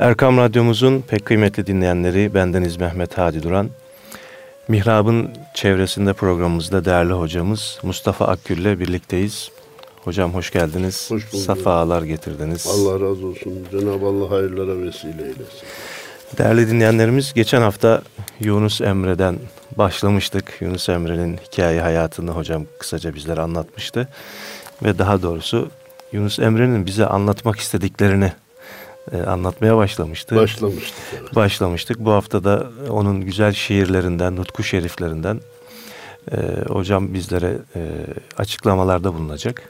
Erkam Radyomuzun pek kıymetli dinleyenleri bendeniz Mehmet Hadi Duran. Mihrab'ın çevresinde programımızda değerli hocamız Mustafa Akgül ile birlikteyiz. Hocam hoş geldiniz. Hoş bulduk. Safalar getirdiniz. Allah razı olsun. Cenab-ı Allah hayırlara vesile eylesin. Değerli dinleyenlerimiz geçen hafta Yunus Emre'den başlamıştık. Yunus Emre'nin hikaye hayatını hocam kısaca bizlere anlatmıştı. Ve daha doğrusu Yunus Emre'nin bize anlatmak istediklerini anlatmaya başlamıştı. Başlamıştık. Evet. Başlamıştık. Bu hafta da onun güzel şiirlerinden, nutku şeriflerinden e, hocam bizlere e, açıklamalarda bulunacak.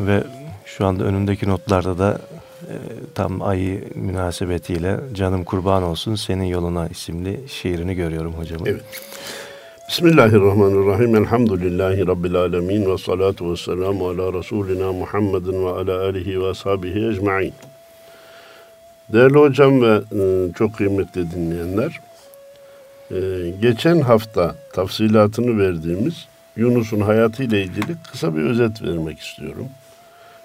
Ve şu anda önümdeki notlarda da e, tam ayı münasebetiyle Canım Kurban Olsun Senin Yoluna isimli şiirini görüyorum hocamın. Evet. Bismillahirrahmanirrahim. Elhamdülillahi Rabbil alemin. Ve salatu ve selamu ala Resulina Muhammedin ve ala alihi ve ashabihi ecma'in. Değerli hocam ve e, çok kıymetli dinleyenler, e, geçen hafta tafsilatını verdiğimiz Yunus'un hayatıyla ilgili kısa bir özet vermek istiyorum.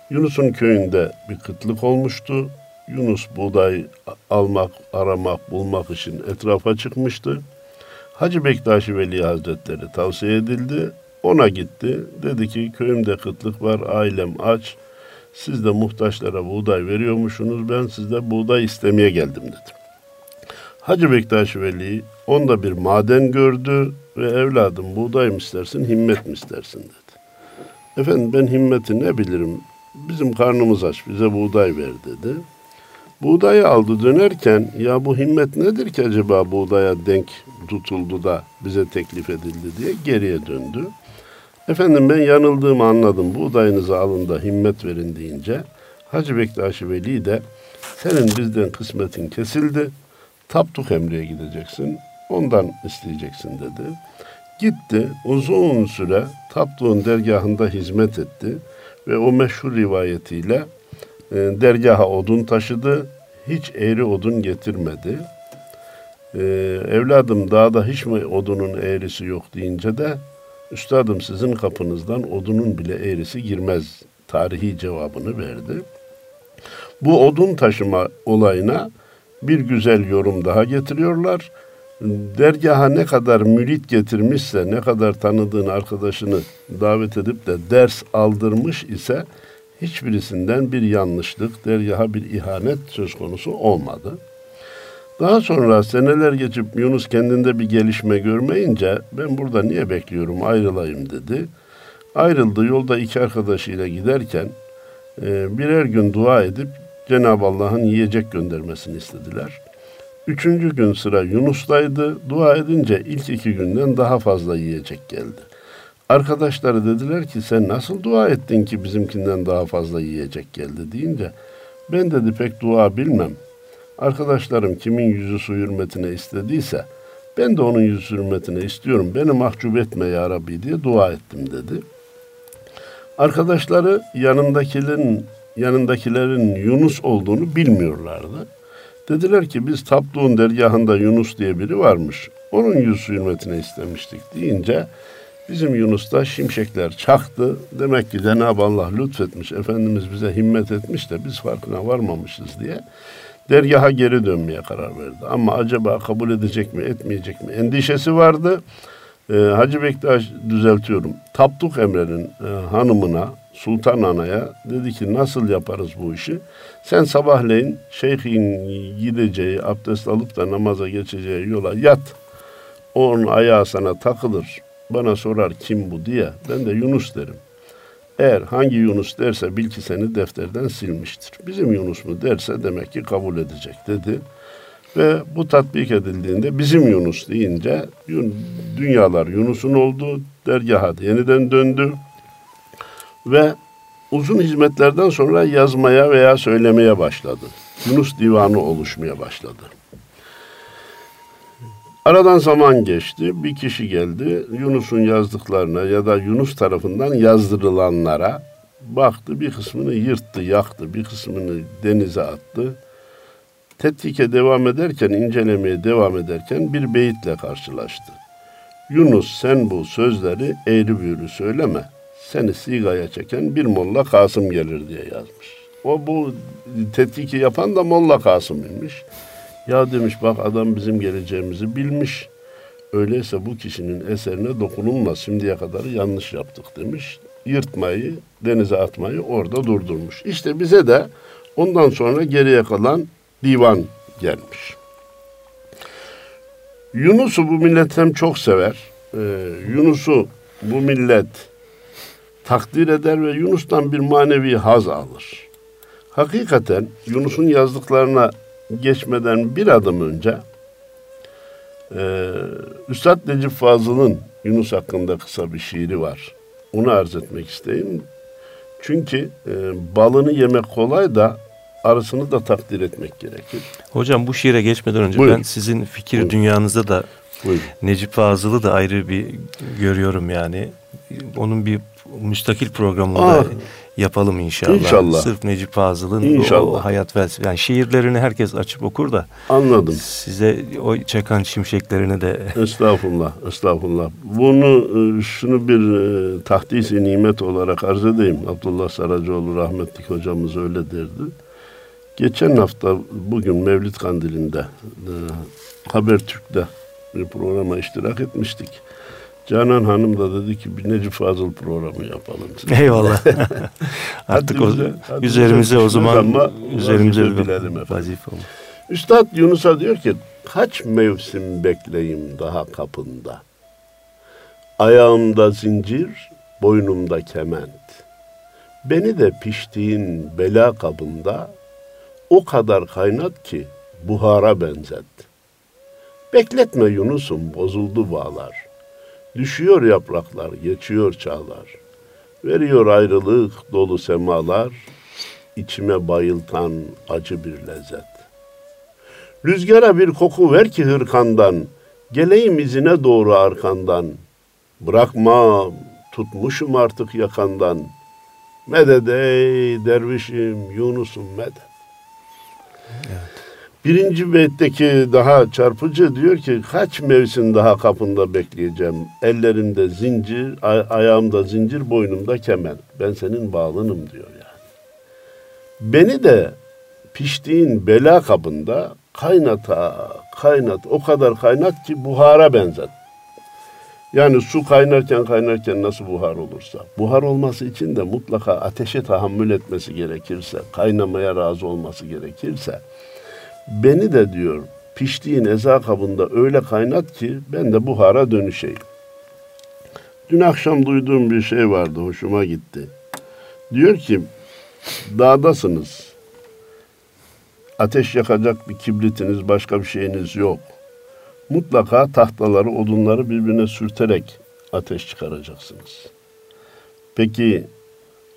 Yunus'un köyünde bir kıtlık olmuştu. Yunus buğday almak, aramak, bulmak için etrafa çıkmıştı. Hacı Bektaşi Veli Hazretleri tavsiye edildi. Ona gitti. Dedi ki köyümde kıtlık var, ailem aç. Siz de muhtaçlara buğday veriyormuşsunuz. Ben sizde buğday istemeye geldim dedi. Hacı Bektaşi Veli onda bir maden gördü ve evladım buğday mı istersin, himmet mi istersin dedi. Efendim ben himmeti ne bilirim? Bizim karnımız aç, bize buğday ver dedi. Buğdayı aldı dönerken ya bu himmet nedir ki acaba buğdaya denk tutuldu da bize teklif edildi diye geriye döndü. Efendim ben yanıldığımı anladım. Buğdayınızı alın da himmet verin deyince Hacı Bektaşi Veli de senin bizden kısmetin kesildi. Tapduk Emre'ye gideceksin. Ondan isteyeceksin dedi. Gitti uzun süre Tapduk'un dergahında hizmet etti ve o meşhur rivayetiyle e, dergaha odun taşıdı. Hiç eğri odun getirmedi. E, evladım dağda hiç mi odunun eğrisi yok deyince de üstadım sizin kapınızdan odunun bile eğrisi girmez tarihi cevabını verdi. Bu odun taşıma olayına bir güzel yorum daha getiriyorlar. Dergaha ne kadar mürit getirmişse, ne kadar tanıdığın arkadaşını davet edip de ders aldırmış ise hiçbirisinden bir yanlışlık, dergaha bir ihanet söz konusu olmadı. Daha sonra seneler geçip Yunus kendinde bir gelişme görmeyince ben burada niye bekliyorum ayrılayım dedi. Ayrıldı yolda iki arkadaşıyla giderken e, birer gün dua edip Cenab-ı Allah'ın yiyecek göndermesini istediler. Üçüncü gün sıra Yunus'taydı. Dua edince ilk iki günden daha fazla yiyecek geldi. Arkadaşları dediler ki sen nasıl dua ettin ki bizimkinden daha fazla yiyecek geldi deyince ben dedi pek dua bilmem. Arkadaşlarım kimin yüzü su hürmetine istediyse ben de onun yüzü hürmetine istiyorum. Beni mahcup etme ya Rabbi diye dua ettim dedi. Arkadaşları yanındakilerin yanındakilerin Yunus olduğunu bilmiyorlardı. Dediler ki biz Tapduğun dergahında Yunus diye biri varmış. Onun yüz hürmetine istemiştik deyince bizim Yunus'ta şimşekler çaktı. Demek ki Cenab-ı Allah lütfetmiş, Efendimiz bize himmet etmiş de biz farkına varmamışız diye dergaha geri dönmeye karar verdi. Ama acaba kabul edecek mi, etmeyecek mi endişesi vardı. Ee, Hacı Bektaş düzeltiyorum. Tapduk Emre'nin e, hanımına, Sultan Ana'ya dedi ki nasıl yaparız bu işi? Sen sabahleyin şeyhin gideceği, abdest alıp da namaza geçeceği yola yat. Onun ayağı sana takılır. Bana sorar kim bu diye. Ben de Yunus derim. Eğer hangi Yunus derse bil ki seni defterden silmiştir. Bizim Yunus mu derse demek ki kabul edecek dedi. Ve bu tatbik edildiğinde bizim Yunus deyince dünyalar Yunus'un oldu. Dergaha yeniden döndü. Ve uzun hizmetlerden sonra yazmaya veya söylemeye başladı. Yunus divanı oluşmaya başladı. Aradan zaman geçti. Bir kişi geldi. Yunus'un yazdıklarına ya da Yunus tarafından yazdırılanlara baktı. Bir kısmını yırttı, yaktı. Bir kısmını denize attı. Tetkike devam ederken, incelemeye devam ederken bir beyitle karşılaştı. Yunus sen bu sözleri eğri büğrü söyleme. Seni sigaya çeken bir molla Kasım gelir diye yazmış. O bu tetkiki yapan da Molla Kasım imiş. Ya demiş bak adam bizim geleceğimizi bilmiş. Öyleyse bu kişinin eserine dokunulmaz. Şimdiye kadar yanlış yaptık demiş. Yırtmayı, denize atmayı orada durdurmuş. İşte bize de ondan sonra geriye kalan divan gelmiş. Yunus'u bu millet hem çok sever. Ee, Yunus'u bu millet takdir eder ve Yunus'tan bir manevi haz alır. Hakikaten Yunus'un yazdıklarına geçmeden bir adım önce e, Üstad Necip Fazıl'ın Yunus hakkında kısa bir şiiri var. Onu arz etmek isteyeyim. Çünkü e, balını yemek kolay da arasını da takdir etmek gerekir. Hocam bu şiire geçmeden önce Buyurun. ben sizin fikir Buyurun. dünyanızda da Buyurun. Necip Fazıl'ı da ayrı bir görüyorum yani. Onun bir müstakil programında Ah. Yapalım inşallah. İnşallah. Sırf Necip Fazıl'ın o hayat felsefe. Yani şiirlerini herkes açıp okur da Anladım. size o çakan şimşeklerini de Estağfurullah, estağfurullah. Bunu e, şunu bir e, tahdis-i nimet olarak arz edeyim. Abdullah Saracıoğlu rahmetlik hocamız öyle derdi. Geçen hafta bugün Mevlid Kandili'nde e, Habertürk'te bir programa iştirak etmiştik. Canan Hanım da dedi ki bir Necip Fazıl programı yapalım. size." eyvallah. Artık o, haddimize üzerimize o zaman ama üzerimize bilelim efendim. vazife olur. Üstad Yunus'a diyor ki kaç mevsim bekleyim daha kapında. Ayağımda zincir, boynumda kement. Beni de piştiğin bela kabında o kadar kaynat ki buhara benzet. Bekletme Yunus'um bozuldu bağlar. Düşüyor yapraklar, geçiyor çağlar. Veriyor ayrılık dolu semalar, içime bayıltan acı bir lezzet. Rüzgara bir koku ver ki hırkandan, geleyim izine doğru arkandan. Bırakma, tutmuşum artık yakandan. Medet ey dervişim, Yunus'um medet. Birinci beytteki daha çarpıcı diyor ki kaç mevsim daha kapında bekleyeceğim. Ellerimde zincir, ay- ayağımda zincir, boynumda kemen. Ben senin bağlınım diyor yani. Beni de piştiğin bela kabında kaynata, kaynat, o kadar kaynat ki buhara benzet. Yani su kaynarken kaynarken nasıl buhar olursa, buhar olması için de mutlaka ateşe tahammül etmesi gerekirse, kaynamaya razı olması gerekirse, beni de diyor piştiğin eza kabında öyle kaynat ki ben de buhara dönüşeyim. Dün akşam duyduğum bir şey vardı, hoşuma gitti. Diyor ki, dağdasınız, ateş yakacak bir kibritiniz, başka bir şeyiniz yok. Mutlaka tahtaları, odunları birbirine sürterek ateş çıkaracaksınız. Peki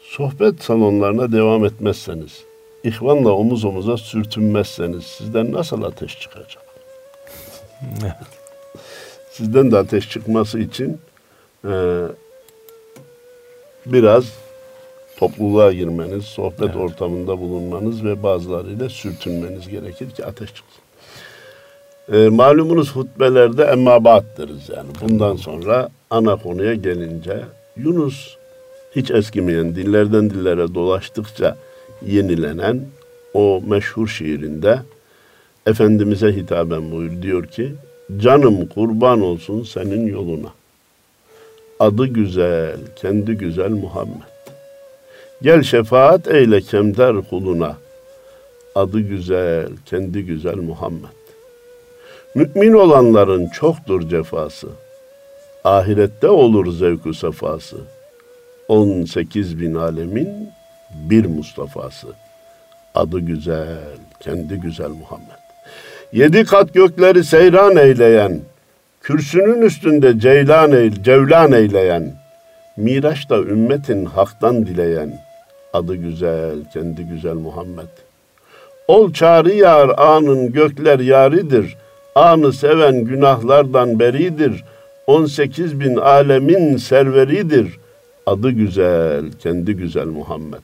sohbet salonlarına devam etmezseniz, ihvanla omuz omuza sürtünmezseniz sizden nasıl ateş çıkacak? Sizden de ateş çıkması için e, biraz topluluğa girmeniz, sohbet ortamında bulunmanız ve bazılarıyla sürtünmeniz gerekir ki ateş çıksın. E, malumunuz hutbelerde emmabat deriz yani. Bundan sonra ana konuya gelince Yunus hiç eskimeyen dillerden dillere dolaştıkça yenilenen o meşhur şiirinde Efendimiz'e hitaben buyur diyor ki canım kurban olsun senin yoluna. Adı güzel, kendi güzel Muhammed. Gel şefaat eyle kemder kuluna. Adı güzel, kendi güzel Muhammed. Mümin olanların çoktur cefası. Ahirette olur zevku sefası. 18 bin alemin bir Mustafa'sı. Adı güzel, kendi güzel Muhammed. Yedi kat gökleri seyran eyleyen, kürsünün üstünde ceylan eyle, cevlan eyleyen, Miraç'ta ümmetin haktan dileyen, adı güzel, kendi güzel Muhammed. Ol çağrı yar anın gökler yaridir, anı seven günahlardan beridir, 18 bin alemin serveridir, adı güzel, kendi güzel Muhammed.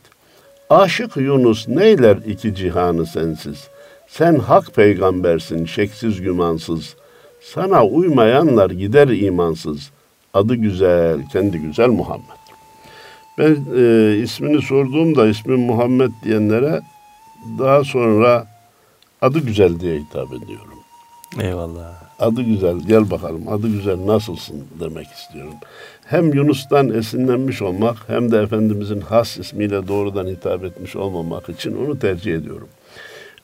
Aşık Yunus neyler iki cihanı sensiz? Sen hak peygambersin şeksiz gümansız. Sana uymayanlar gider imansız. Adı güzel, kendi güzel Muhammed. Ben e, ismini sorduğumda ismim Muhammed diyenlere daha sonra adı güzel diye hitap ediyorum. Eyvallah. Adı güzel gel bakalım adı güzel nasılsın demek istiyorum. Hem Yunus'tan esinlenmiş olmak hem de Efendimizin has ismiyle doğrudan hitap etmiş olmamak için onu tercih ediyorum.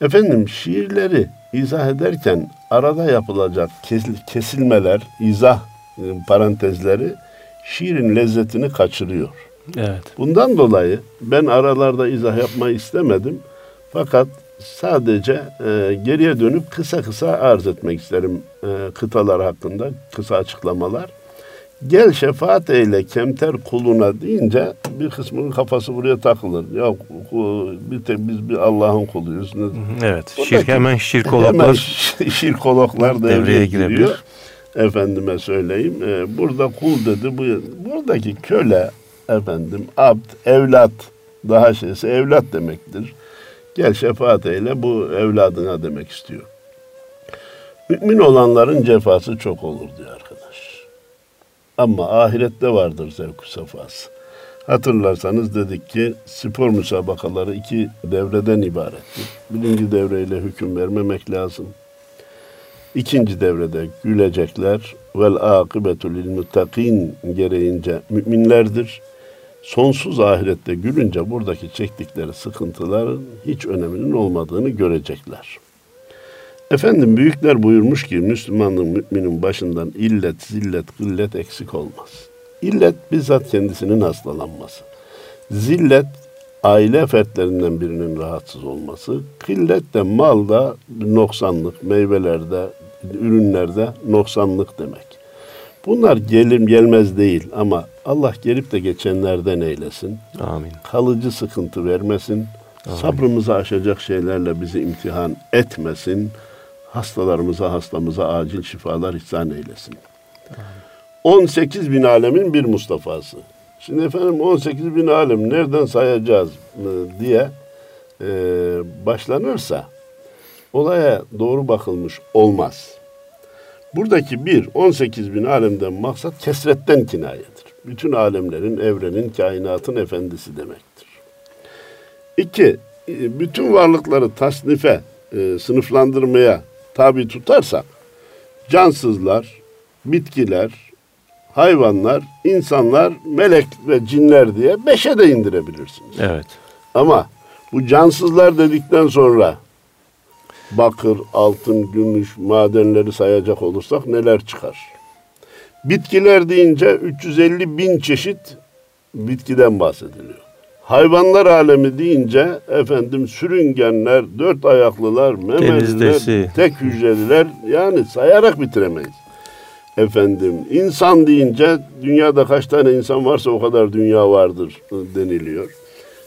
Efendim şiirleri izah ederken arada yapılacak kesilmeler, izah e, parantezleri şiirin lezzetini kaçırıyor. Evet. Bundan dolayı ben aralarda izah yapmayı istemedim. Fakat sadece e, geriye dönüp kısa kısa arz etmek isterim e, kıtalar hakkında kısa açıklamalar. Gel şefaat eyle kemter kuluna deyince bir kısmının kafası buraya takılır. Ya bir tek biz bir Allah'ın kuluyuz. Evet. Buradaki, şirk hemen şirkologlar hemen şirkologlar devreye girebilir. Giriyor. Efendime söyleyeyim. E, burada kul dedi. Bu, buradaki köle efendim abd, evlat daha şeyse evlat demektir. Gel şefaat eyle bu evladına demek istiyor. Mümin olanların cefası çok olur diyor arkadaş. Ama ahirette vardır zevk safası. Hatırlarsanız dedik ki spor müsabakaları iki devreden ibarettir. Birinci devreyle hüküm vermemek lazım. İkinci devrede gülecekler. Vel akıbetu lil muttakin gereğince müminlerdir sonsuz ahirette gülünce buradaki çektikleri sıkıntıların hiç öneminin olmadığını görecekler. Efendim büyükler buyurmuş ki Müslümanın müminin başından illet, zillet, gıllet eksik olmaz. İllet bizzat kendisinin hastalanması. Zillet aile fertlerinden birinin rahatsız olması. Kıllet de malda noksanlık, meyvelerde, ürünlerde noksanlık demek. Bunlar gelim gelmez değil ama Allah gelip de geçenlerden eylesin. Amin. Kalıcı sıkıntı vermesin. Amin. Sabrımızı aşacak şeylerle bizi imtihan etmesin. Hastalarımıza, hastamıza acil şifalar ihsan eylesin. Amin. 18 bin alemin bir Mustafa'sı. Şimdi efendim 18 bin alem nereden sayacağız diye e, başlanırsa olaya doğru bakılmış olmaz. Buradaki bir, 18 bin alemden maksat kesretten kinayedir. Bütün alemlerin, evrenin, kainatın efendisi demektir. İki, e, bütün varlıkları tasnife, e, sınıflandırmaya tabi tutarsak, cansızlar, bitkiler, hayvanlar, insanlar, melek ve cinler diye beşe de indirebilirsiniz. Evet. Ama bu cansızlar dedikten sonra bakır, altın, gümüş madenleri sayacak olursak neler çıkar? Bitkiler deyince 350 bin çeşit bitkiden bahsediliyor. Hayvanlar alemi deyince efendim sürüngenler, dört ayaklılar, memeliler, tek hücreliler yani sayarak bitiremeyiz. Efendim insan deyince dünyada kaç tane insan varsa o kadar dünya vardır deniliyor.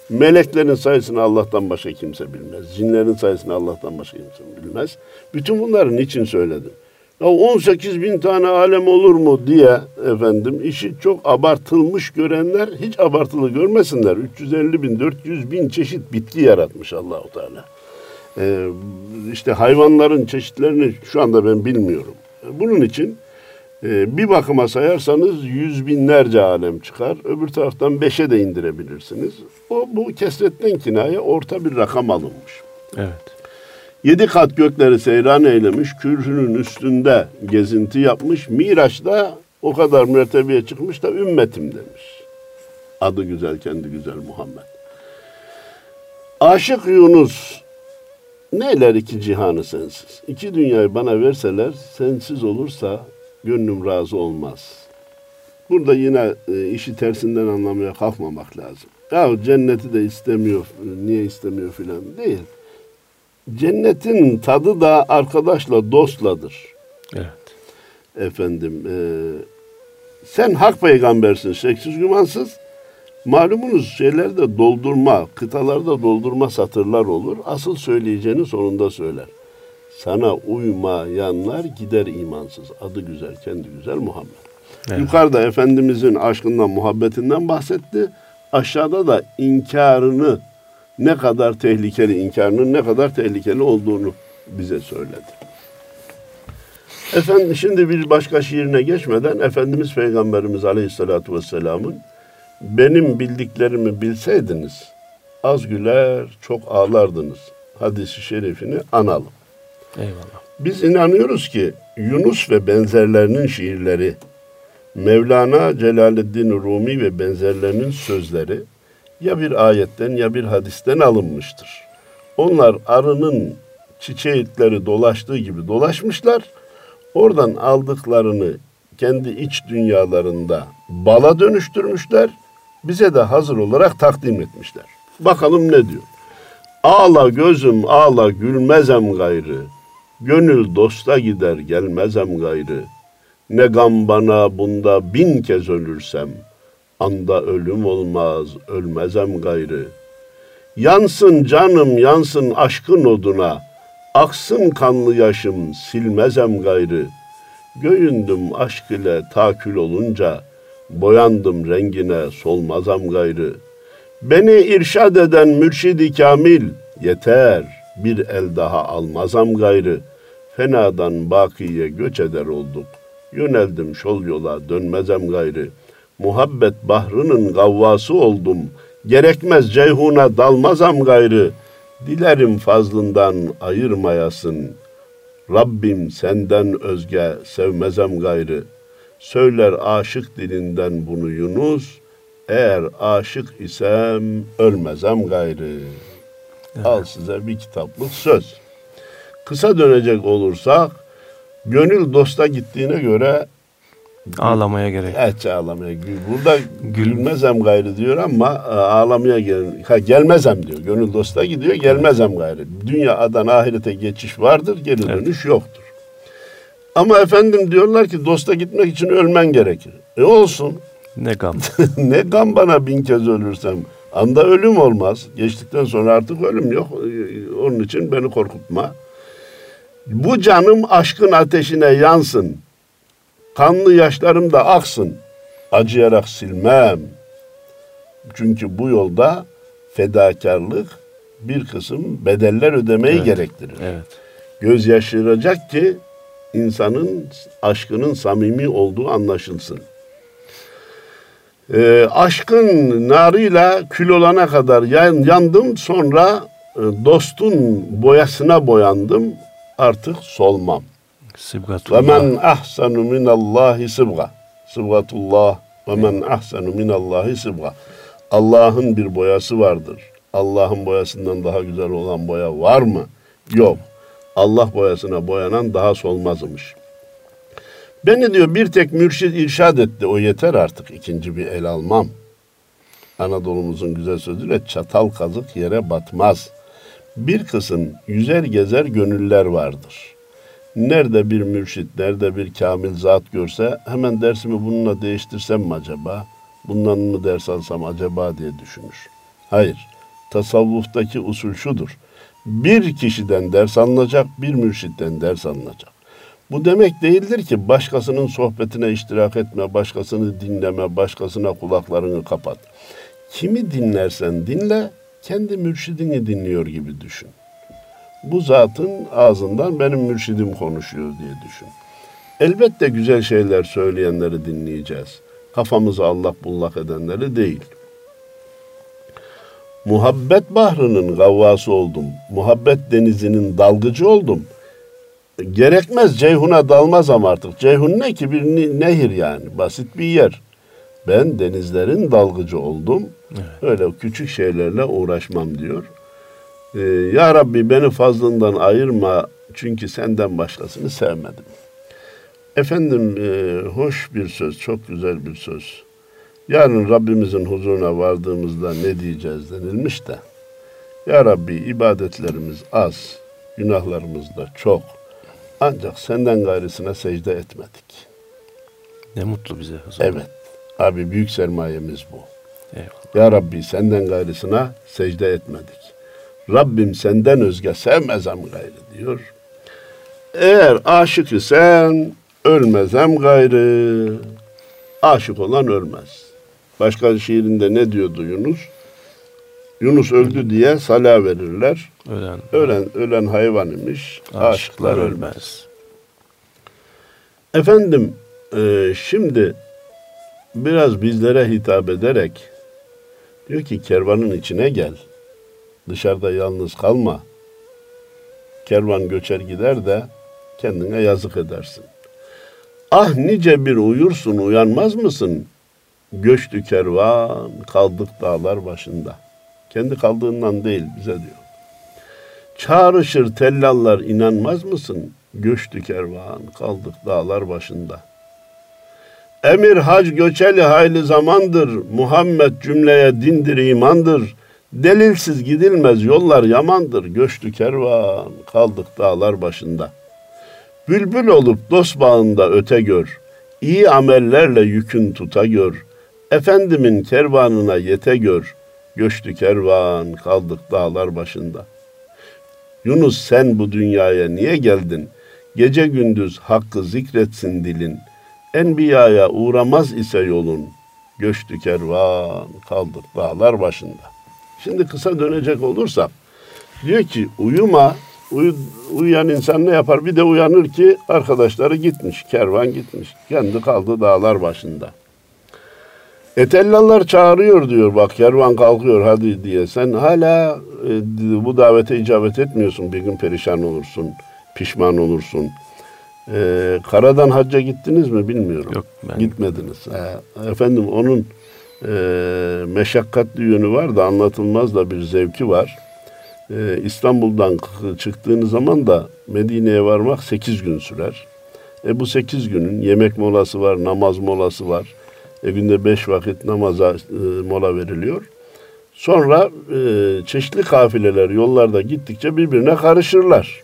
Meleklerin sayısını Allah'tan başka kimse bilmez. Cinlerin sayısını Allah'tan başka kimse bilmez. Bütün bunları niçin söyledim? Ya 18 bin tane alem olur mu diye efendim işi çok abartılmış görenler hiç abartılı görmesinler. 350 bin, 400 bin çeşit bitki yaratmış Allahu Teala. Ee, işte hayvanların çeşitlerini şu anda ben bilmiyorum. Bunun için ee, bir bakıma sayarsanız yüz binlerce alem çıkar. Öbür taraftan beşe de indirebilirsiniz. O bu kesretten kinaye orta bir rakam alınmış. Evet. Yedi kat gökleri seyran eylemiş, kürsünün üstünde gezinti yapmış. Miraç'ta o kadar mertebeye çıkmış da ümmetim demiş. Adı güzel, kendi güzel Muhammed. Aşık Yunus neyler iki cihanı sensiz? İki dünyayı bana verseler sensiz olursa gönlüm razı olmaz. Burada yine e, işi tersinden anlamaya kalkmamak lazım. Ya cenneti de istemiyor, niye istemiyor filan değil. Cennetin tadı da arkadaşla, dostladır. Evet. Efendim, e, sen hak peygambersin, şeksiz gümansız. Malumunuz şeylerde doldurma, kıtalarda doldurma satırlar olur. Asıl söyleyeceğini sonunda söyler. Sana uymayanlar gider imansız. Adı güzel, kendi güzel Muhammed. Evet. Yukarıda Efendimizin aşkından, muhabbetinden bahsetti. Aşağıda da inkarını ne kadar tehlikeli, inkarının ne kadar tehlikeli olduğunu bize söyledi. Efendim şimdi bir başka şiirine geçmeden Efendimiz Peygamberimiz Aleyhisselatü Vesselam'ın benim bildiklerimi bilseydiniz az güler çok ağlardınız. Hadisi şerifini analım. Eyvallah. Biz inanıyoruz ki Yunus ve benzerlerinin şiirleri, Mevlana Celaleddin Rumi ve benzerlerinin sözleri ya bir ayetten ya bir hadisten alınmıştır. Onlar arının çiçekleri dolaştığı gibi dolaşmışlar. Oradan aldıklarını kendi iç dünyalarında bala dönüştürmüşler. Bize de hazır olarak takdim etmişler. Bakalım ne diyor? Ağla gözüm ağla gülmezem gayrı. Gönül dosta gider gelmezem gayrı. Ne gam bana bunda bin kez ölürsem. Anda ölüm olmaz ölmezem gayrı. Yansın canım yansın aşkın oduna. Aksın kanlı yaşım silmezem gayrı. Göğündüm aşk ile takül olunca. Boyandım rengine solmazam gayrı. Beni irşad eden mürşidi kamil yeter. Bir el daha almazam gayrı. Fenadan bakiye göç eder olduk. Yöneldim şol yola dönmezem gayrı. Muhabbet bahrının gavvası oldum. Gerekmez ceyhuna dalmazam gayrı. Dilerim fazlından ayırmayasın. Rabbim senden özge sevmezem gayrı. Söyler aşık dilinden bunu Yunus. Eğer aşık isem ölmezem gayrı. Al size bir kitaplık söz. Kısa dönecek olursak gönül dosta gittiğine göre Ağlamaya gerek. Evet ağlamaya. Burada gülmezem gayrı diyor ama e, ağlamaya gel ha, gelmezem diyor. Gönül dosta gidiyor gelmezem gayrı. Dünyadan ahirete geçiş vardır geri dönüş yoktur. Ama efendim diyorlar ki dosta gitmek için ölmen gerekir. E olsun. Ne gam. ne gam bana bin kez ölürsem. Anda ölüm olmaz. Geçtikten sonra artık ölüm yok. E, Onun için beni korkutma. Bu canım aşkın ateşine yansın. Kanlı yaşlarım da aksın. Acıyarak silmem. Çünkü bu yolda fedakarlık bir kısım bedeller ödemeyi Evet. gerektirir. Evet. Göz yaşayacak ki insanın aşkının samimi olduğu anlaşılsın. Ee, aşkın narıyla kül olana kadar yan- yandım sonra e, dostun boyasına boyandım artık solmam. Ve Sibgatullah. men ahsanu minallahi sıbga. Sıbgatullah ve men ahsanu minallahi sıbga. Allah'ın bir boyası vardır. Allah'ın boyasından daha güzel olan boya var mı? Yok. Allah boyasına boyanan daha solmazmış. Beni diyor bir tek mürşid irşad etti. O yeter artık. ikinci bir el almam. Anadolu'muzun güzel sözüyle çatal kazık yere batmaz. Bir kısım yüzer gezer gönüller vardır. Nerede bir mürşit, nerede bir kamil zat görse hemen dersimi bununla değiştirsem mi acaba? Bundan mı ders alsam acaba diye düşünür. Hayır. Tasavvuftaki usul şudur. Bir kişiden ders alınacak, bir mürşitten ders alınacak. Bu demek değildir ki başkasının sohbetine iştirak etme, başkasını dinleme, başkasına kulaklarını kapat. Kimi dinlersen dinle, kendi mürşidini dinliyor gibi düşün. Bu zatın ağzından benim mürşidim konuşuyor diye düşün. Elbette güzel şeyler söyleyenleri dinleyeceğiz. Kafamızı allak bullak edenleri değil. Muhabbet bahrının gavvası oldum. Muhabbet denizinin dalgıcı oldum. Gerekmez Ceyhun'a dalmazam artık. Ceyhun ne ki? Bir nehir yani. Basit bir yer. Ben denizlerin dalgıcı oldum. Öyle küçük şeylerle uğraşmam diyor. Ee, ya Rabbi beni fazlından ayırma çünkü senden başkasını sevmedim. Efendim e, hoş bir söz, çok güzel bir söz. Yarın Rabbimizin huzuruna vardığımızda ne diyeceğiz denilmiş de. Ya Rabbi ibadetlerimiz az, günahlarımız da çok. Ancak senden gayrısına secde etmedik. Ne mutlu bize o zaman. Evet. Abi büyük sermayemiz bu. Eyvallah. Ya Rabbi senden gayrısına secde etmedik. Rabbim senden özge sevmezem gayrı diyor. Eğer aşık isen ölmezem gayrı. Aşık olan ölmez. Başka şiirinde ne diyordu Yunus? Yunus öldü diye sala verirler. Ölen, Ölen ölen hayvan imiş. aşıklar ölmez. Efendim e, şimdi biraz bizlere hitap ederek Diyor ki kervanın içine gel. Dışarıda yalnız kalma. Kervan göçer gider de kendine yazık edersin. Ah nice bir uyursun uyanmaz mısın? Göçtü kervan kaldık dağlar başında. Kendi kaldığından değil bize diyor. Çağrışır tellallar inanmaz mısın? Göçtü kervan kaldık dağlar başında. Emir hac göçeli hayli zamandır. Muhammed cümleye dindir imandır. Delilsiz gidilmez yollar yamandır. Göçtü kervan kaldık dağlar başında. Bülbül olup dost bağında öte gör. İyi amellerle yükün tuta gör. Efendimin kervanına yete gör. Göçtü kervan kaldık dağlar başında. Yunus sen bu dünyaya niye geldin? Gece gündüz hakkı zikretsin dilin. Enbiyaya uğramaz ise yolun. Göçtü kervan kaldık dağlar başında. Şimdi kısa dönecek olursak diyor ki uyuma uyu, uyuyan insan ne yapar? Bir de uyanır ki arkadaşları gitmiş, kervan gitmiş. Kendi kaldı dağlar başında. Etellalar çağırıyor diyor bak kervan kalkıyor hadi diye. Sen hala e, bu davete icabet etmiyorsun. Bir gün perişan olursun, pişman olursun. E, karadan hacca gittiniz mi bilmiyorum. Yok ben Gitmediniz. Ha, efendim onun e, meşakkatli yönü var da anlatılmaz da bir zevki var. E, İstanbul'dan çıktığınız zaman da Medine'ye varmak 8 gün sürer. E, bu 8 günün yemek molası var, namaz molası var. E, günde 5 vakit namaza e, mola veriliyor. Sonra e, çeşitli kafileler yollarda gittikçe birbirine karışırlar.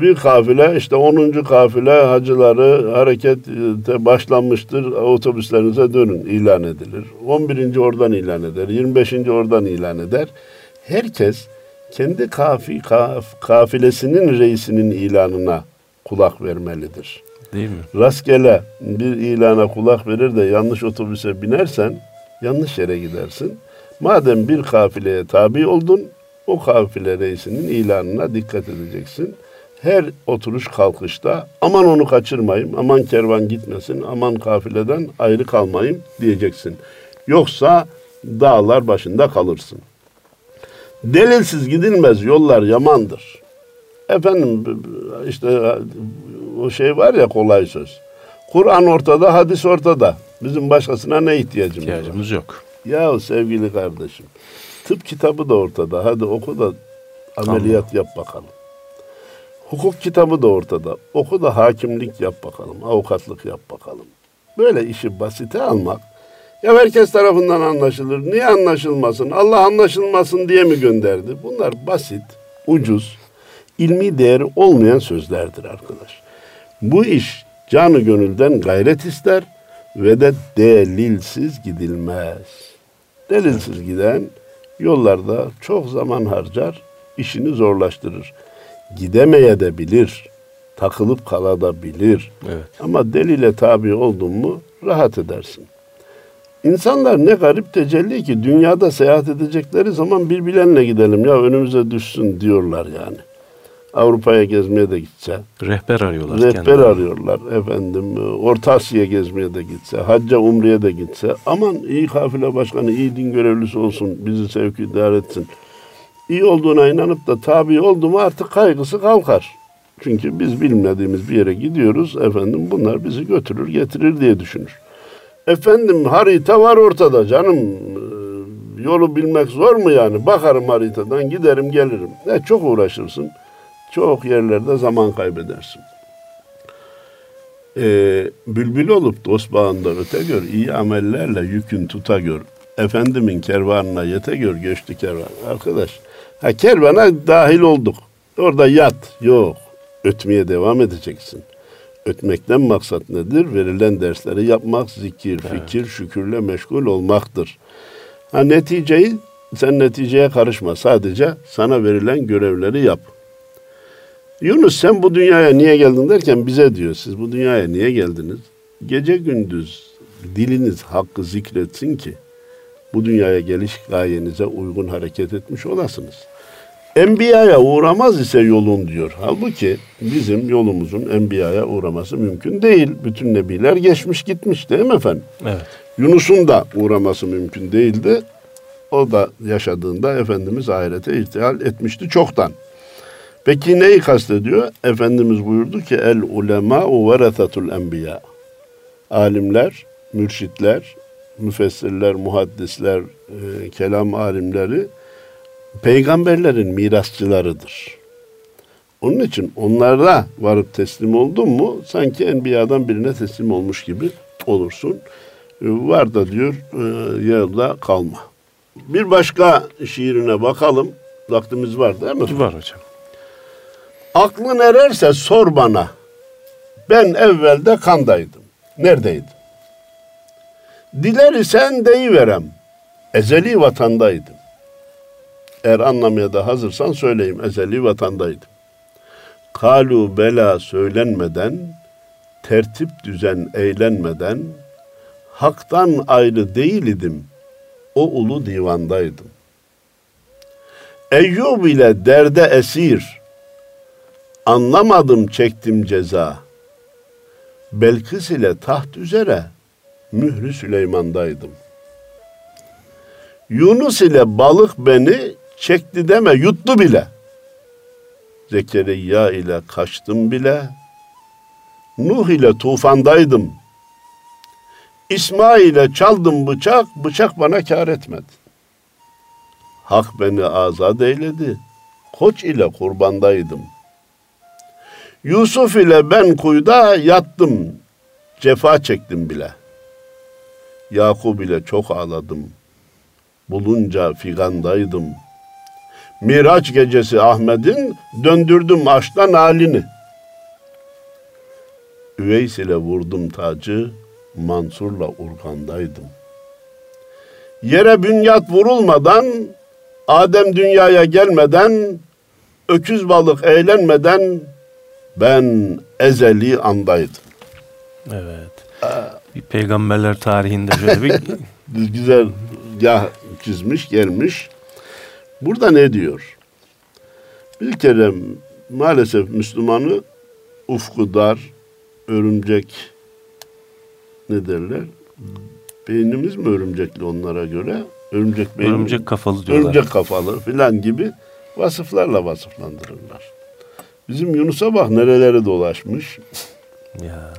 Bir kafile işte 10. kafile hacıları harekete başlanmıştır otobüslerinize dönün ilan edilir. 11. oradan ilan eder. 25. oradan ilan eder. Herkes kendi kafi, kaf, kafilesinin reisinin ilanına kulak vermelidir. değil mi? Rastgele bir ilana kulak verir de yanlış otobüse binersen yanlış yere gidersin. Madem bir kafileye tabi oldun, o kafile reisinin ilanına dikkat edeceksin. Her oturuş kalkışta aman onu kaçırmayayım, aman kervan gitmesin, aman kafileden ayrı kalmayayım diyeceksin. Yoksa dağlar başında kalırsın. Delilsiz gidilmez yollar yamandır. Efendim işte o şey var ya kolay söz. Kur'an ortada, hadis ortada. Bizim başkasına ne ihtiyacımız, var? İhtiyacımız yok. Ya sevgili kardeşim, tıp kitabı da ortada. Hadi oku da ameliyat yap bakalım. Hukuk kitabı da ortada. Oku da hakimlik yap bakalım, avukatlık yap bakalım. Böyle işi basite almak, ya herkes tarafından anlaşılır. Niye anlaşılmasın? Allah anlaşılmasın diye mi gönderdi? Bunlar basit, ucuz, ilmi değeri olmayan sözlerdir arkadaş. Bu iş canı gönülden gayret ister ve de delilsiz gidilmez. Delilsiz giden yollarda çok zaman harcar, işini zorlaştırır. Gidemeye de bilir, takılıp kalabilir. Evet. Ama delile tabi oldun mu rahat edersin. İnsanlar ne garip tecelli ki dünyada seyahat edecekleri zaman birbirlerine gidelim ya önümüze düşsün diyorlar yani. Avrupa'ya gezmeye de gitse, Rehber arıyorlar. rehber kendileri. arıyorlar efendim. Orta Asya'ya gezmeye de gitse, hacca umreye de gitse. Aman iyi kafile başkanı, iyi din görevlisi olsun, bizi sevk idare etsin. İyi olduğuna inanıp da tabi oldu mu artık kaygısı kalkar. Çünkü biz bilmediğimiz bir yere gidiyoruz. Efendim bunlar bizi götürür getirir diye düşünür. Efendim harita var ortada canım. Ee, Yolu bilmek zor mu yani? Bakarım haritadan giderim gelirim. Ne çok uğraşırsın. Çok yerlerde zaman kaybedersin. Ee, bülbül olup dost bağında öte gör, iyi amellerle yükün tuta gör. Efendimin kervanına yete gör, göçtü kervan. Arkadaş, ha kervana dahil olduk. Orada yat, yok. Ötmeye devam edeceksin. Ötmekten maksat nedir? Verilen dersleri yapmak, zikir, fikir, şükürle meşgul olmaktır. Ha neticeyi, sen neticeye karışma. Sadece sana verilen görevleri yap. Yunus sen bu dünyaya niye geldin derken bize diyor siz bu dünyaya niye geldiniz? Gece gündüz diliniz hakkı zikretsin ki bu dünyaya geliş gayenize uygun hareket etmiş olasınız. Enbiyaya uğramaz ise yolun diyor. Halbuki bizim yolumuzun enbiyaya uğraması mümkün değil. Bütün nebiler geçmiş gitmiş değil mi efendim? Evet. Yunus'un da uğraması mümkün değildi. O da yaşadığında Efendimiz ahirete irtihal etmişti çoktan. Peki neyi kastediyor? Efendimiz buyurdu ki el ulema veresatul enbiya. Alimler, mürşitler, müfessirler, muhaddisler, e, kelam alimleri peygamberlerin mirasçılarıdır. Onun için onlara varıp teslim oldun mu sanki enbiyadan birine teslim olmuş gibi olursun. E, var da diyor e, yolda kalma. Bir başka şiirine bakalım. Vaktimiz var değil mi? Var hocam. Aklın ererse sor bana. Ben evvelde kandaydım. Neredeydim? Diler isen deyiverem. Ezeli vatandaydım. Eğer anlamaya da hazırsan söyleyeyim. Ezeli vatandaydım. Kalu bela söylenmeden, tertip düzen eğlenmeden, haktan ayrı değil idim. O ulu divandaydım. Eyyub ile derde esir, anlamadım çektim ceza. Belkıs ile taht üzere, mührü Süleyman'daydım. Yunus ile balık beni çekti deme yuttu bile. Zekeriya ile kaçtım bile. Nuh ile tufandaydım. İsmail ile çaldım bıçak, bıçak bana kar etmedi. Hak beni azat eyledi. Koç ile kurbandaydım. Yusuf ile ben kuyuda yattım. Cefa çektim bile. Yakub ile çok ağladım. Bulunca figandaydım. Miraç gecesi Ahmet'in döndürdüm açtan halini. Üveys ile vurdum tacı, Mansur'la urgandaydım. Yere bünyat vurulmadan, Adem dünyaya gelmeden, öküz balık eğlenmeden ben ezeli andaydım. Evet. Bir peygamberler tarihinde şöyle bir Güzel yah çizmiş, gelmiş. Burada ne diyor? Bir kere maalesef Müslümanı ufku dar, örümcek ne derler? Beynimiz mi örümcekli onlara göre? Örümcek beyni. örümcek kafalı diyorlar. Örümcek kafalı filan gibi vasıflarla vasıflandırırlar. Bizim Yunus'a bak nerelere dolaşmış. Ya.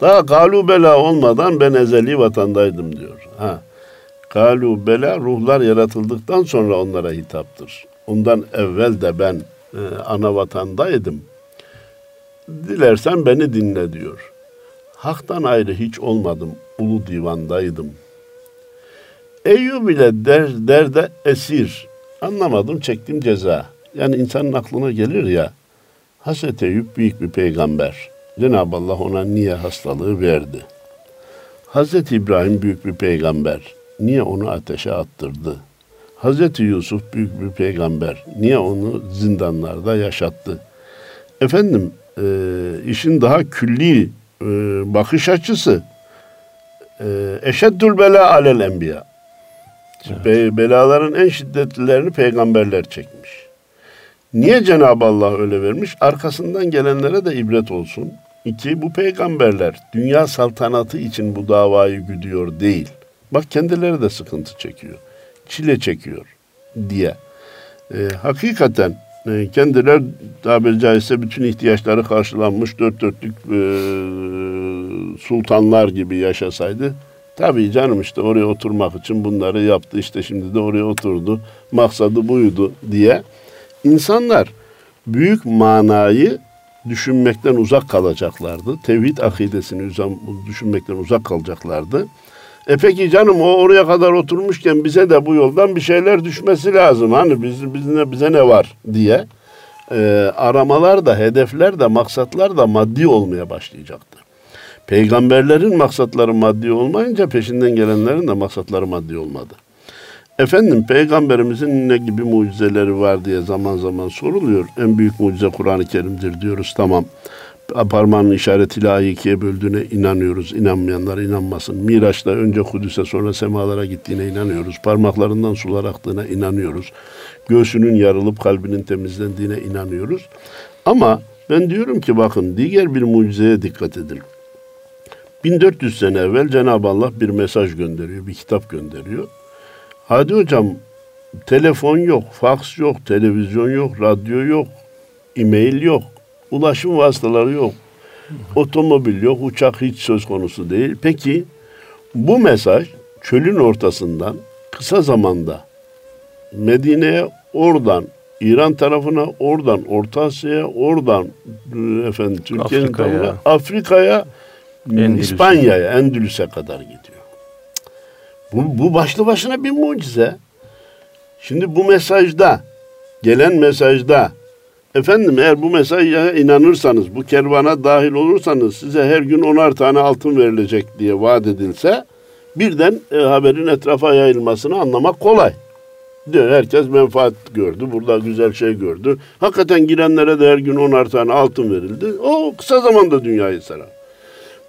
Daha galu bela olmadan ben ezeli vatandaydım diyor. Ha. Galu bela ruhlar yaratıldıktan sonra onlara hitaptır. Ondan evvel de ben e, ana vatandaydım. Dilersen beni dinle diyor. Hak'tan ayrı hiç olmadım. Ulu divandaydım. Eyyub ile der, derde esir. Anlamadım çektim ceza. Yani insanın aklına gelir ya. Hazreti Eyüp büyük bir peygamber. Cenab-ı Allah ona niye hastalığı verdi? Hazreti İbrahim büyük bir peygamber. Niye onu ateşe attırdı? Hazreti Yusuf büyük bir peygamber. Niye onu zindanlarda yaşattı? Efendim e, işin daha külli e, bakış açısı e, eşeddül bela alel enbiya. Be- Belaların en şiddetlilerini peygamberler çekmiş. Niye Cenab-ı Allah öyle vermiş? Arkasından gelenlere de ibret olsun. İki, bu peygamberler dünya saltanatı için bu davayı güdüyor değil. Bak kendileri de sıkıntı çekiyor. Çile çekiyor diye. Ee, hakikaten e, kendiler tabiri caizse bütün ihtiyaçları karşılanmış dört dörtlük e, sultanlar gibi yaşasaydı Tabii canım işte oraya oturmak için bunları yaptı işte şimdi de oraya oturdu. Maksadı buydu diye. İnsanlar büyük manayı düşünmekten uzak kalacaklardı. Tevhid akidesini düşünmekten uzak kalacaklardı. E peki canım o oraya kadar oturmuşken bize de bu yoldan bir şeyler düşmesi lazım. Hani biz, biz ne, bize ne var diye. E, aramalar da, hedefler de, maksatlar da maddi olmaya başlayacaktı. Peygamberlerin maksatları maddi olmayınca peşinden gelenlerin de maksatları maddi olmadı. Efendim peygamberimizin ne gibi mucizeleri var diye zaman zaman soruluyor. En büyük mucize Kur'an-ı Kerim'dir diyoruz tamam. Parmağının işaretiyle ayı ikiye böldüğüne inanıyoruz. İnanmayanlar inanmasın. Miraç'ta önce Kudüs'e sonra semalara gittiğine inanıyoruz. Parmaklarından sular aktığına inanıyoruz. Göğsünün yarılıp kalbinin temizlendiğine inanıyoruz. Ama ben diyorum ki bakın diğer bir mucizeye dikkat edin. 1400 sene evvel Cenab-ı Allah bir mesaj gönderiyor, bir kitap gönderiyor. Hadi hocam telefon yok, faks yok, televizyon yok, radyo yok, e-mail yok, ulaşım vasıtaları yok, otomobil yok, uçak hiç söz konusu değil. Peki bu mesaj çölün ortasından kısa zamanda Medine'ye oradan İran tarafına, oradan Orta Asya'ya, oradan e, efendim Türkiye'nin Afrika'ya. Afrika'ya. İspanya'ya, Endülüs'e kadar gidiyor. Bu, bu başlı başına bir mucize. Şimdi bu mesajda, gelen mesajda, efendim eğer bu mesaja inanırsanız, bu kervana dahil olursanız size her gün onar tane altın verilecek diye vaat edilse, birden e, haberin etrafa yayılmasını anlamak kolay. Diyor herkes menfaat gördü. Burada güzel şey gördü. Hakikaten girenlere de her gün onar tane altın verildi. O kısa zamanda dünyayı sarar.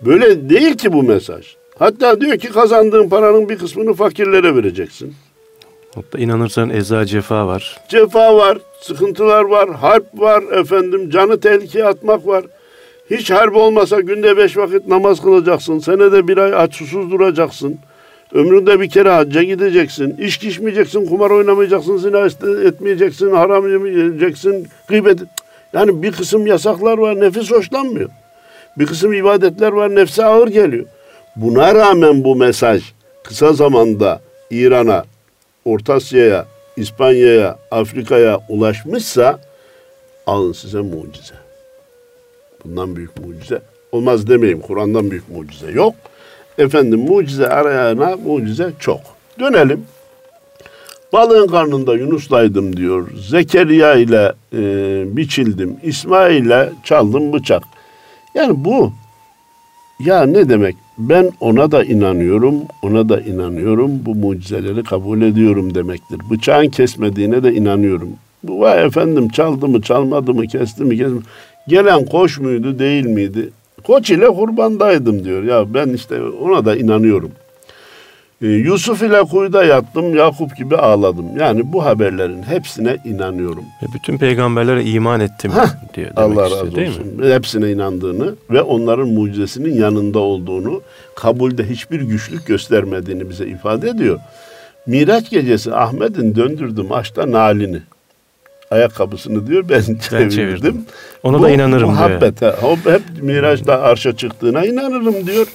Böyle değil ki bu mesaj. Hatta diyor ki kazandığın paranın bir kısmını fakirlere vereceksin. Hatta inanırsan eza cefa var. Cefa var, sıkıntılar var, harp var, efendim canı tehlikeye atmak var. Hiç harp olmasa günde beş vakit namaz kılacaksın. Senede bir ay aç susuz duracaksın. Ömründe bir kere hacca gideceksin. İçki içmeyeceksin, kumar oynamayacaksın, zina etmeyeceksin, haram yemeyeceksin, gıybet. Yani bir kısım yasaklar var, nefis hoşlanmıyor. Bir kısım ibadetler var, nefse ağır geliyor. Buna rağmen bu mesaj kısa zamanda İran'a, Orta Asya'ya, İspanya'ya, Afrika'ya ulaşmışsa alın size mucize. Bundan büyük mucize olmaz demeyeyim. Kur'an'dan büyük mucize yok. Efendim mucize arayana mucize çok. Dönelim. Balığın karnında Yunus'laydım diyor. Zekeriya ile e, biçildim. İsmail ile çaldım bıçak. Yani bu ya ne demek? Ben ona da inanıyorum, ona da inanıyorum. Bu mucizeleri kabul ediyorum demektir. Bıçağın kesmediğine de inanıyorum. Bu vay efendim çaldı mı, çalmadı mı, kesti mi, kesmedi mi? Gelen koç muydu, değil miydi? Koç ile kurbandaydım diyor. Ya ben işte ona da inanıyorum. Ee, Yusuf ile kuyuda yattım, Yakup gibi ağladım. Yani bu haberlerin hepsine inanıyorum. Ve bütün peygamberlere iman ettim Heh, diyor demek Allah istiyor razı değil olsun. mi? Hepsine inandığını ve onların mucizesinin yanında olduğunu, kabulde hiçbir güçlük göstermediğini bize ifade ediyor. Miraç gecesi Ahmet'in döndürdüm açta nalini. Ayakkabısını diyor ben çevirdim. çevirdim. Ona Bu da inanırım diyor. muhabbet, ha. O hep Miraç'ta arşa çıktığına inanırım diyor.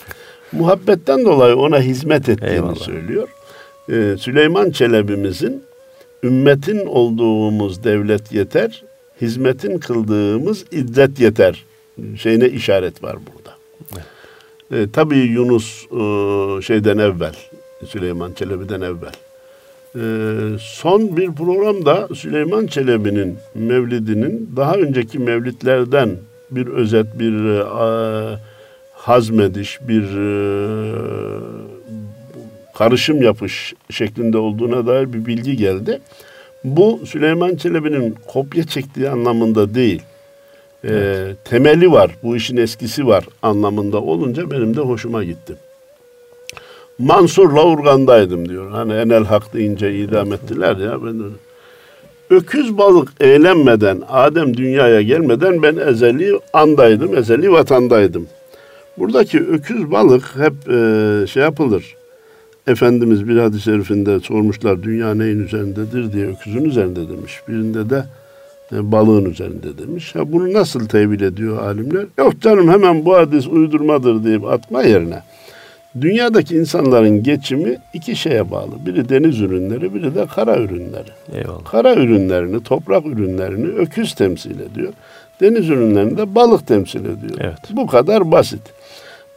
Muhabbetten dolayı ona hizmet ettiğini Eyvallah. söylüyor. Ee, Süleyman Çelebi'mizin ümmetin olduğumuz devlet yeter, hizmetin kıldığımız izzet yeter şeyine işaret var burada. Ee, tabii Yunus e, şeyden evvel, Süleyman Çelebi'den evvel. Ee, son bir programda Süleyman Çelebi'nin mevlidinin daha önceki mevlitlerden bir özet, bir e, hazmediş, bir e, karışım yapış şeklinde olduğuna dair bir bilgi geldi. Bu Süleyman Çelebi'nin kopya çektiği anlamında değil. Ee, temeli var, bu işin eskisi var anlamında olunca benim de hoşuma gitti. Mansur'la Urgan'daydım diyor. Hani enel hak deyince idam ettiler ya. Ben de, Öküz balık eğlenmeden, Adem dünyaya gelmeden ben ezeli andaydım, ezeli vatandaydım. Buradaki öküz balık hep e, şey yapılır. Efendimiz bir hadis-i şerifinde sormuşlar dünya neyin üzerindedir diye öküzün üzerinde demiş. Birinde de e, balığın üzerinde demiş. Ha, bunu nasıl tevil ediyor alimler? Yok canım hemen bu hadis uydurmadır deyip atma yerine. Dünyadaki insanların geçimi iki şeye bağlı. Biri deniz ürünleri, biri de kara ürünleri. Eyvallah. Kara ürünlerini, toprak ürünlerini öküz temsil ediyor. Deniz ürünlerini de balık temsil ediyor. Evet. Bu kadar basit.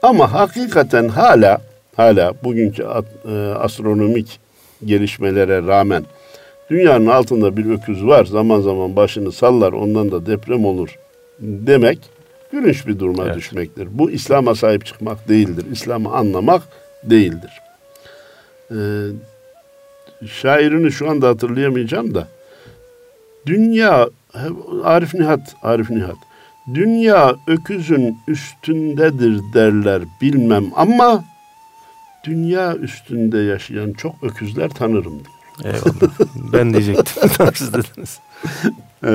Ama hakikaten hala hala bugünkü e, astronomik gelişmelere rağmen dünyanın altında bir öküz var. Zaman zaman başını sallar ondan da deprem olur demek gülünç bir duruma Evet. düşmektir. Bu İslam'a sahip çıkmak değildir. İslam'ı anlamak değildir. Ee, şairini şu anda hatırlayamayacağım da dünya Arif Nihat Arif Nihat dünya öküzün üstündedir derler bilmem ama dünya üstünde yaşayan çok öküzler tanırım diyor. Eyvallah. ben diyecektim. Siz dediniz. Ee,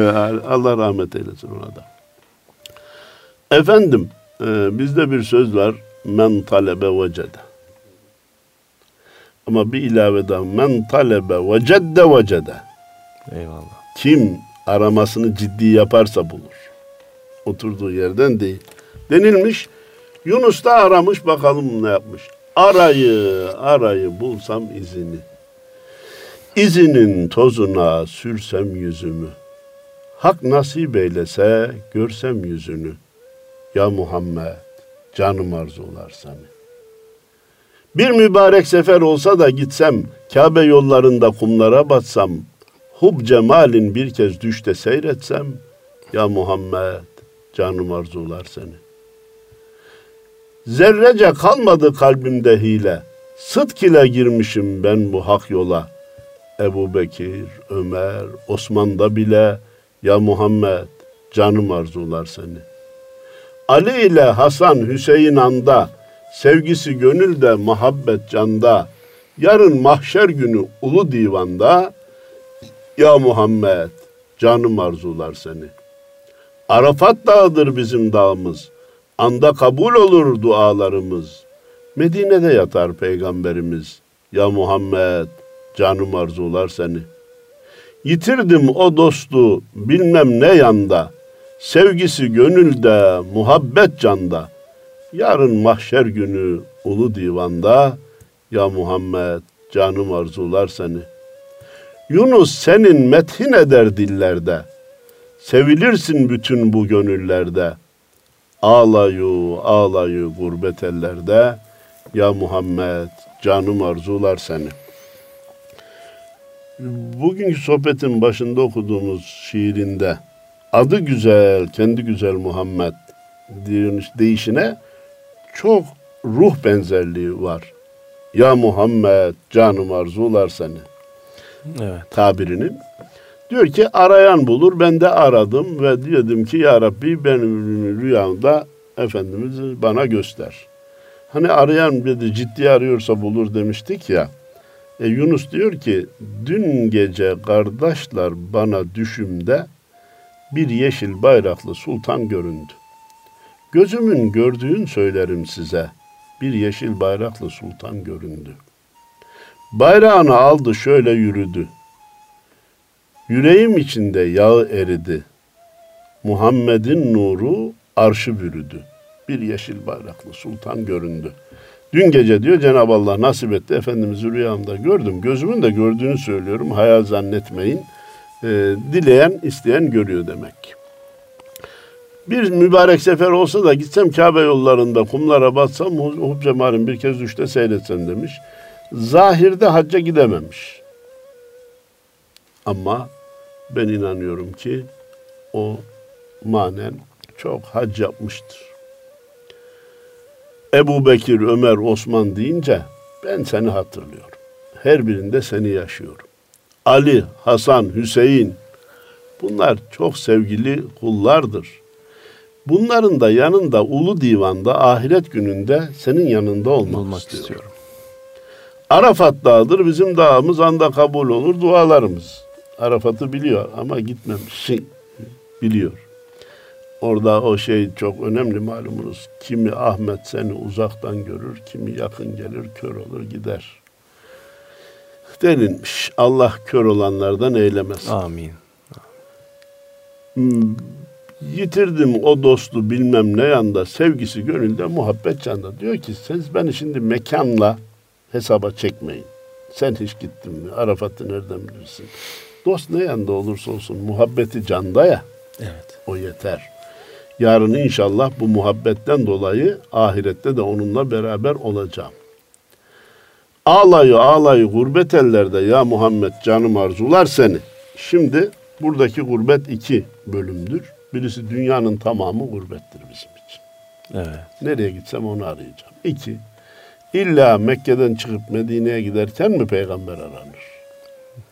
Allah rahmet eylesin ona da. Efendim, e, bizde bir söz var. men talebe vecede. Ama bir ilavede men talebe vecedde vecede. Eyvallah. Kim aramasını ciddi yaparsa bulur. Oturduğu yerden değil. Denilmiş. Yunus da aramış bakalım ne yapmış. Arayı arayı bulsam izini. İzinin tozuna sürsem yüzümü. Hak nasip eylese görsem yüzünü. Ya Muhammed canım arzular seni. Bir mübarek sefer olsa da gitsem, Kabe yollarında kumlara batsam, hub cemalin bir kez düşte seyretsem, ya Muhammed canım arzular seni. Zerrece kalmadı kalbimde hile, sıdk ile girmişim ben bu hak yola. Ebu Bekir, Ömer, Osman'da bile, ya Muhammed canım arzular seni. Ali ile Hasan Hüseyin anda, sevgisi gönülde, muhabbet canda, yarın mahşer günü ulu divanda, ya Muhammed canım arzular seni. Arafat dağıdır bizim dağımız, anda kabul olur dualarımız. Medine'de yatar peygamberimiz, ya Muhammed canım arzular seni.'' Yitirdim o dostu bilmem ne yanda. Sevgisi gönülde, muhabbet canda. Yarın mahşer günü ulu divanda. Ya Muhammed canım arzular seni. Yunus senin methin eder dillerde. Sevilirsin bütün bu gönüllerde. Ağlayu ağlayu gurbet ellerde. Ya Muhammed canım arzular seni.'' bugünkü sohbetin başında okuduğumuz şiirinde adı güzel, kendi güzel Muhammed deyişine çok ruh benzerliği var. Ya Muhammed canım arzular seni. Evet. Tabirinin. Diyor ki arayan bulur. Ben de aradım ve dedim ki ya Rabbi benim rüyamda Efendimiz'i bana göster. Hani arayan bir de ciddi arıyorsa bulur demiştik ya. E, Yunus diyor ki dün gece kardeşler bana düşümde bir yeşil bayraklı sultan göründü. Gözümün gördüğün söylerim size. Bir yeşil bayraklı sultan göründü. Bayrağını aldı şöyle yürüdü. Yüreğim içinde yağı eridi. Muhammed'in nuru arşı bürüdü. Bir yeşil bayraklı sultan göründü.'' Dün gece diyor Cenab-ı Allah nasip etti. Efendimiz'i rüyamda gördüm. Gözümün de gördüğünü söylüyorum. Hayal zannetmeyin. E, dileyen, isteyen görüyor demek Bir mübarek sefer olsa da gitsem Kabe yollarında kumlara batsam Hub Cemal'in bir kez düşte seyretsem demiş. Zahirde hacca gidememiş. Ama ben inanıyorum ki o manen çok hac yapmıştır. Ebu Bekir, Ömer, Osman deyince ben seni hatırlıyorum. Her birinde seni yaşıyorum. Ali, Hasan, Hüseyin bunlar çok sevgili kullardır. Bunların da yanında ulu divanda ahiret gününde senin yanında olmak, olmak istiyorum. istiyorum. Arafat dağıdır bizim dağımız anda kabul olur dualarımız. Arafat'ı biliyor ama gitmemiş. Biliyor. Orada o şey çok önemli malumunuz. Kimi Ahmet seni uzaktan görür, kimi yakın gelir, kör olur gider. Denilmiş. Allah kör olanlardan eylemesin. Amin. Hmm, yitirdim o dostu bilmem ne yanda, sevgisi gönülde, muhabbet canda. Diyor ki siz beni şimdi mekanla hesaba çekmeyin. Sen hiç gittin mi? Arafat'ı nereden bilirsin? Dost ne yanda olursa olsun muhabbeti canda ya. Evet. O yeter. Yarın inşallah bu muhabbetten dolayı ahirette de onunla beraber olacağım. Ağlayı ağlayı gurbet ellerde ya Muhammed canım arzular seni. Şimdi buradaki gurbet iki bölümdür. Birisi dünyanın tamamı gurbettir bizim için. Evet. Nereye gitsem onu arayacağım. İki, illa Mekke'den çıkıp Medine'ye giderken mi peygamber aranır?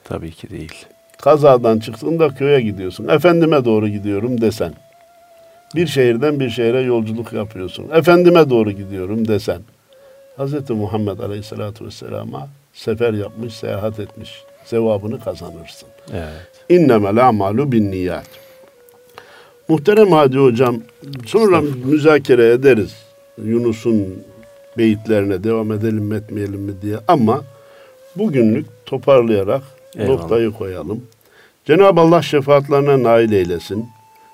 Tabii ki değil. Kazadan çıktığında köye gidiyorsun. Efendime doğru gidiyorum desen. Bir şehirden bir şehre yolculuk yapıyorsun. Efendime doğru gidiyorum desen. Hz. Muhammed Aleyhisselatü Vesselam'a sefer yapmış, seyahat etmiş. Sevabını kazanırsın. Evet. İnnemel amalu bin niyat. Muhterem Hadi Hocam, sonra müzakere ederiz. Yunus'un beyitlerine devam edelim mi etmeyelim mi diye ama bugünlük toparlayarak Eyvallah. noktayı koyalım. Cenab-ı Allah şefaatlerine nail eylesin.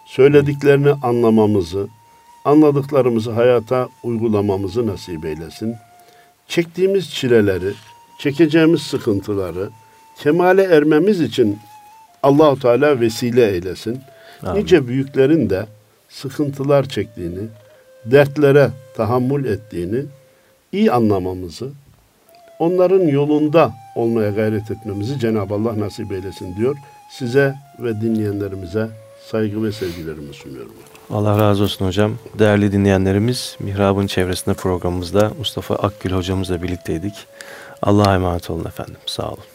Söylediklerini anlamamızı, anladıklarımızı hayata uygulamamızı nasip eylesin. Çektiğimiz çileleri, çekeceğimiz sıkıntıları kemale ermemiz için Allahu Teala vesile eylesin. Amin. Nice büyüklerin de sıkıntılar çektiğini, dertlere tahammül ettiğini iyi anlamamızı, onların yolunda olmaya gayret etmemizi Cenab-ı Allah nasip eylesin diyor. Size ve dinleyenlerimize saygı ve sevgilerimi sunuyorum. Allah razı olsun hocam. Değerli dinleyenlerimiz Mihrab'ın çevresinde programımızda Mustafa Akgül hocamızla birlikteydik. Allah'a emanet olun efendim. Sağ olun.